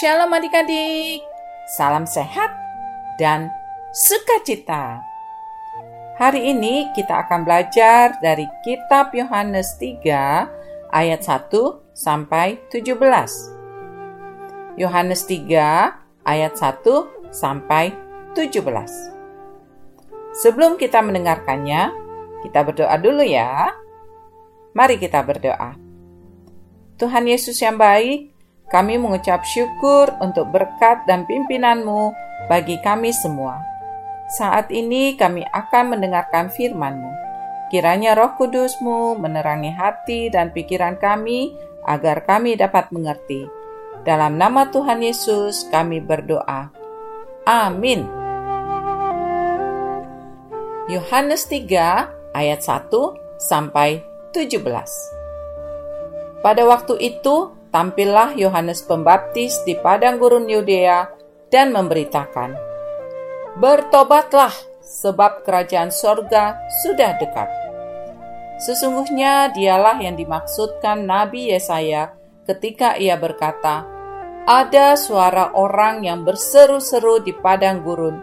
Shalom adik-adik, salam sehat dan sukacita. Hari ini kita akan belajar dari kitab Yohanes 3 ayat 1 sampai 17. Yohanes 3 ayat 1 sampai 17. Sebelum kita mendengarkannya, kita berdoa dulu ya. Mari kita berdoa. Tuhan Yesus yang baik, kami mengucap syukur untuk berkat dan pimpinanmu bagi kami semua. Saat ini kami akan mendengarkan firman-Mu. Kiranya roh kudusmu menerangi hati dan pikiran kami agar kami dapat mengerti. Dalam nama Tuhan Yesus kami berdoa. Amin. Yohanes 3 ayat 1 sampai 17. Pada waktu itu tampillah Yohanes Pembaptis di padang gurun Yudea dan memberitakan, Bertobatlah, sebab kerajaan sorga sudah dekat. Sesungguhnya dialah yang dimaksudkan Nabi Yesaya ketika ia berkata, Ada suara orang yang berseru-seru di padang gurun,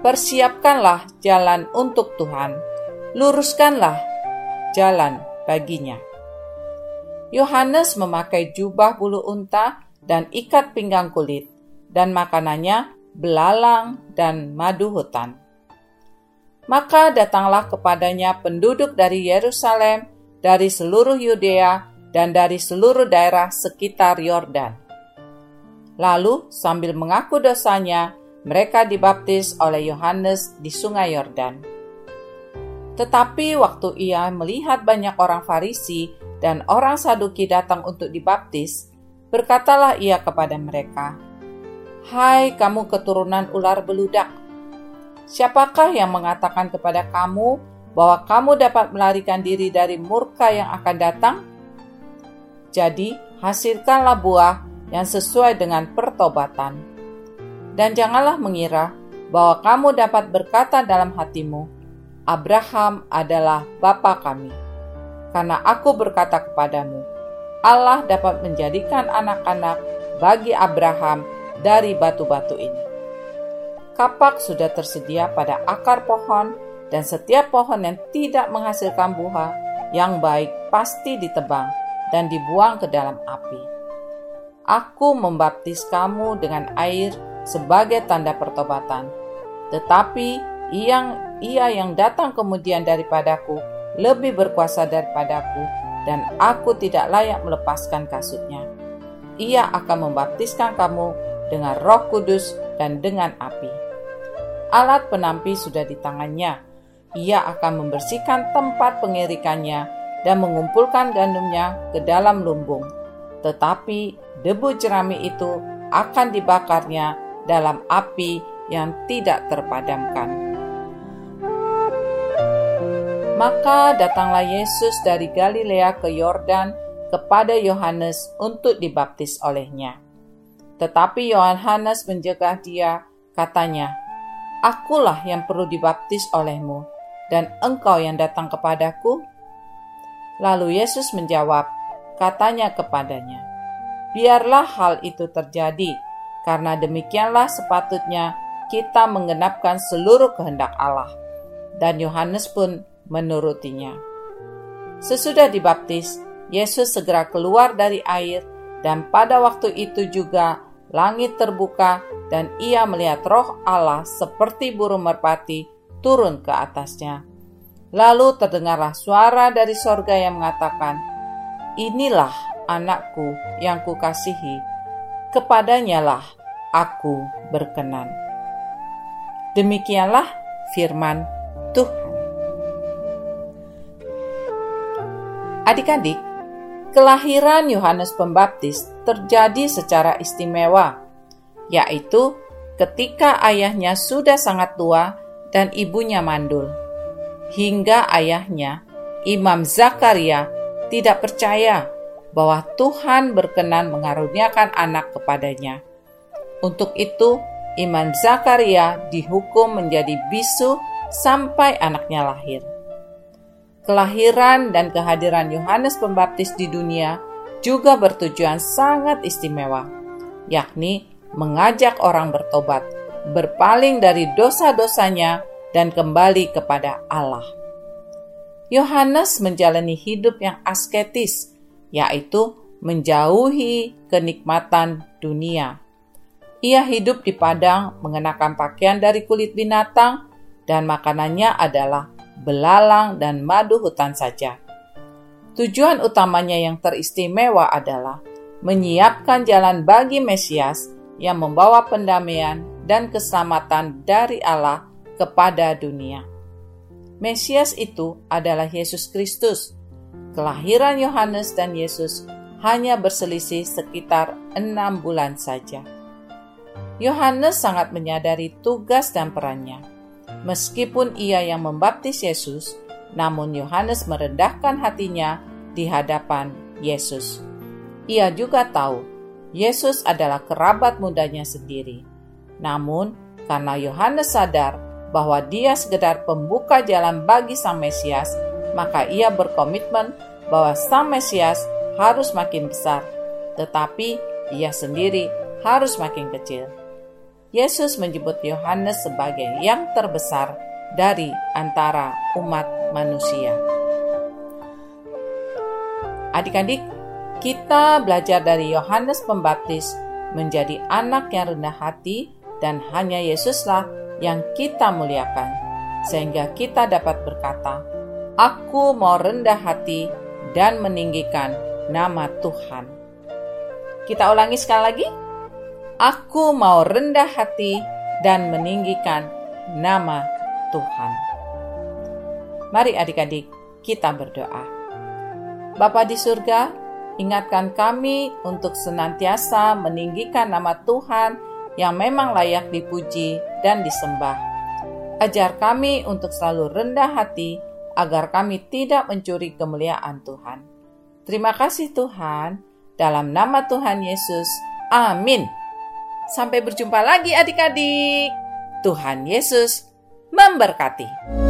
Persiapkanlah jalan untuk Tuhan, luruskanlah jalan baginya. Yohanes memakai jubah bulu unta dan ikat pinggang kulit, dan makanannya belalang dan madu hutan. Maka datanglah kepadanya penduduk dari Yerusalem, dari seluruh Yudea, dan dari seluruh daerah sekitar Yordan. Lalu, sambil mengaku dosanya, mereka dibaptis oleh Yohanes di Sungai Yordan. Tetapi waktu ia melihat banyak orang Farisi dan orang Saduki datang untuk dibaptis, berkatalah ia kepada mereka, Hai kamu keturunan ular beludak, siapakah yang mengatakan kepada kamu bahwa kamu dapat melarikan diri dari murka yang akan datang? Jadi, hasilkanlah buah yang sesuai dengan pertobatan. Dan janganlah mengira bahwa kamu dapat berkata dalam hatimu, Abraham adalah bapa kami karena aku berkata kepadamu, Allah dapat menjadikan anak-anak bagi Abraham dari batu-batu ini. Kapak sudah tersedia pada akar pohon, dan setiap pohon yang tidak menghasilkan buah yang baik pasti ditebang dan dibuang ke dalam api. Aku membaptis kamu dengan air sebagai tanda pertobatan, tetapi yang ia yang datang kemudian daripadaku lebih berkuasa daripadaku, dan aku tidak layak melepaskan kasutnya. Ia akan membaptiskan kamu dengan roh kudus dan dengan api. Alat penampi sudah di tangannya. Ia akan membersihkan tempat pengirikannya dan mengumpulkan gandumnya ke dalam lumbung. Tetapi debu jerami itu akan dibakarnya dalam api yang tidak terpadamkan. Maka datanglah Yesus dari Galilea ke Yordan kepada Yohanes untuk dibaptis olehnya. Tetapi Yohanes mencegah dia, katanya, Akulah yang perlu dibaptis olehmu, dan engkau yang datang kepadaku? Lalu Yesus menjawab, katanya kepadanya, Biarlah hal itu terjadi, karena demikianlah sepatutnya kita menggenapkan seluruh kehendak Allah. Dan Yohanes pun menurutinya. Sesudah dibaptis, Yesus segera keluar dari air, dan pada waktu itu juga langit terbuka, dan ia melihat Roh Allah seperti burung merpati turun ke atasnya. Lalu terdengarlah suara dari sorga yang mengatakan, "Inilah anakku yang kukasihi, kepadanya lah aku berkenan." Demikianlah firman Tuhan. Adik-adik, kelahiran Yohanes Pembaptis terjadi secara istimewa, yaitu ketika ayahnya sudah sangat tua dan ibunya mandul. Hingga ayahnya, Imam Zakaria, tidak percaya bahwa Tuhan berkenan mengaruniakan anak kepadanya. Untuk itu, Imam Zakaria dihukum menjadi bisu sampai anaknya lahir kelahiran dan kehadiran Yohanes Pembaptis di dunia juga bertujuan sangat istimewa yakni mengajak orang bertobat, berpaling dari dosa-dosanya, dan kembali kepada Allah. Yohanes menjalani hidup yang asketis, yaitu menjauhi kenikmatan dunia. Ia hidup di padang mengenakan pakaian dari kulit binatang, dan makanannya adalah belalang dan madu hutan saja. Tujuan utamanya yang teristimewa adalah menyiapkan jalan bagi Mesias yang membawa pendamaian dan keselamatan dari Allah kepada dunia. Mesias itu adalah Yesus Kristus. Kelahiran Yohanes dan Yesus hanya berselisih sekitar enam bulan saja. Yohanes sangat menyadari tugas dan perannya. Meskipun ia yang membaptis Yesus, namun Yohanes merendahkan hatinya di hadapan Yesus. Ia juga tahu Yesus adalah kerabat mudanya sendiri. Namun, karena Yohanes sadar bahwa dia sekedar pembuka jalan bagi Sang Mesias, maka ia berkomitmen bahwa Sang Mesias harus makin besar, tetapi ia sendiri harus makin kecil. Yesus menyebut Yohanes sebagai yang terbesar dari antara umat manusia. Adik-adik, kita belajar dari Yohanes Pembaptis menjadi anak yang rendah hati dan hanya Yesuslah yang kita muliakan, sehingga kita dapat berkata, Aku mau rendah hati dan meninggikan nama Tuhan. Kita ulangi sekali lagi. Aku mau rendah hati dan meninggikan nama Tuhan. Mari adik-adik, kita berdoa. Bapa di surga, ingatkan kami untuk senantiasa meninggikan nama Tuhan yang memang layak dipuji dan disembah. Ajar kami untuk selalu rendah hati agar kami tidak mencuri kemuliaan Tuhan. Terima kasih Tuhan, dalam nama Tuhan Yesus. Amin. Sampai berjumpa lagi adik-adik. Tuhan Yesus memberkati.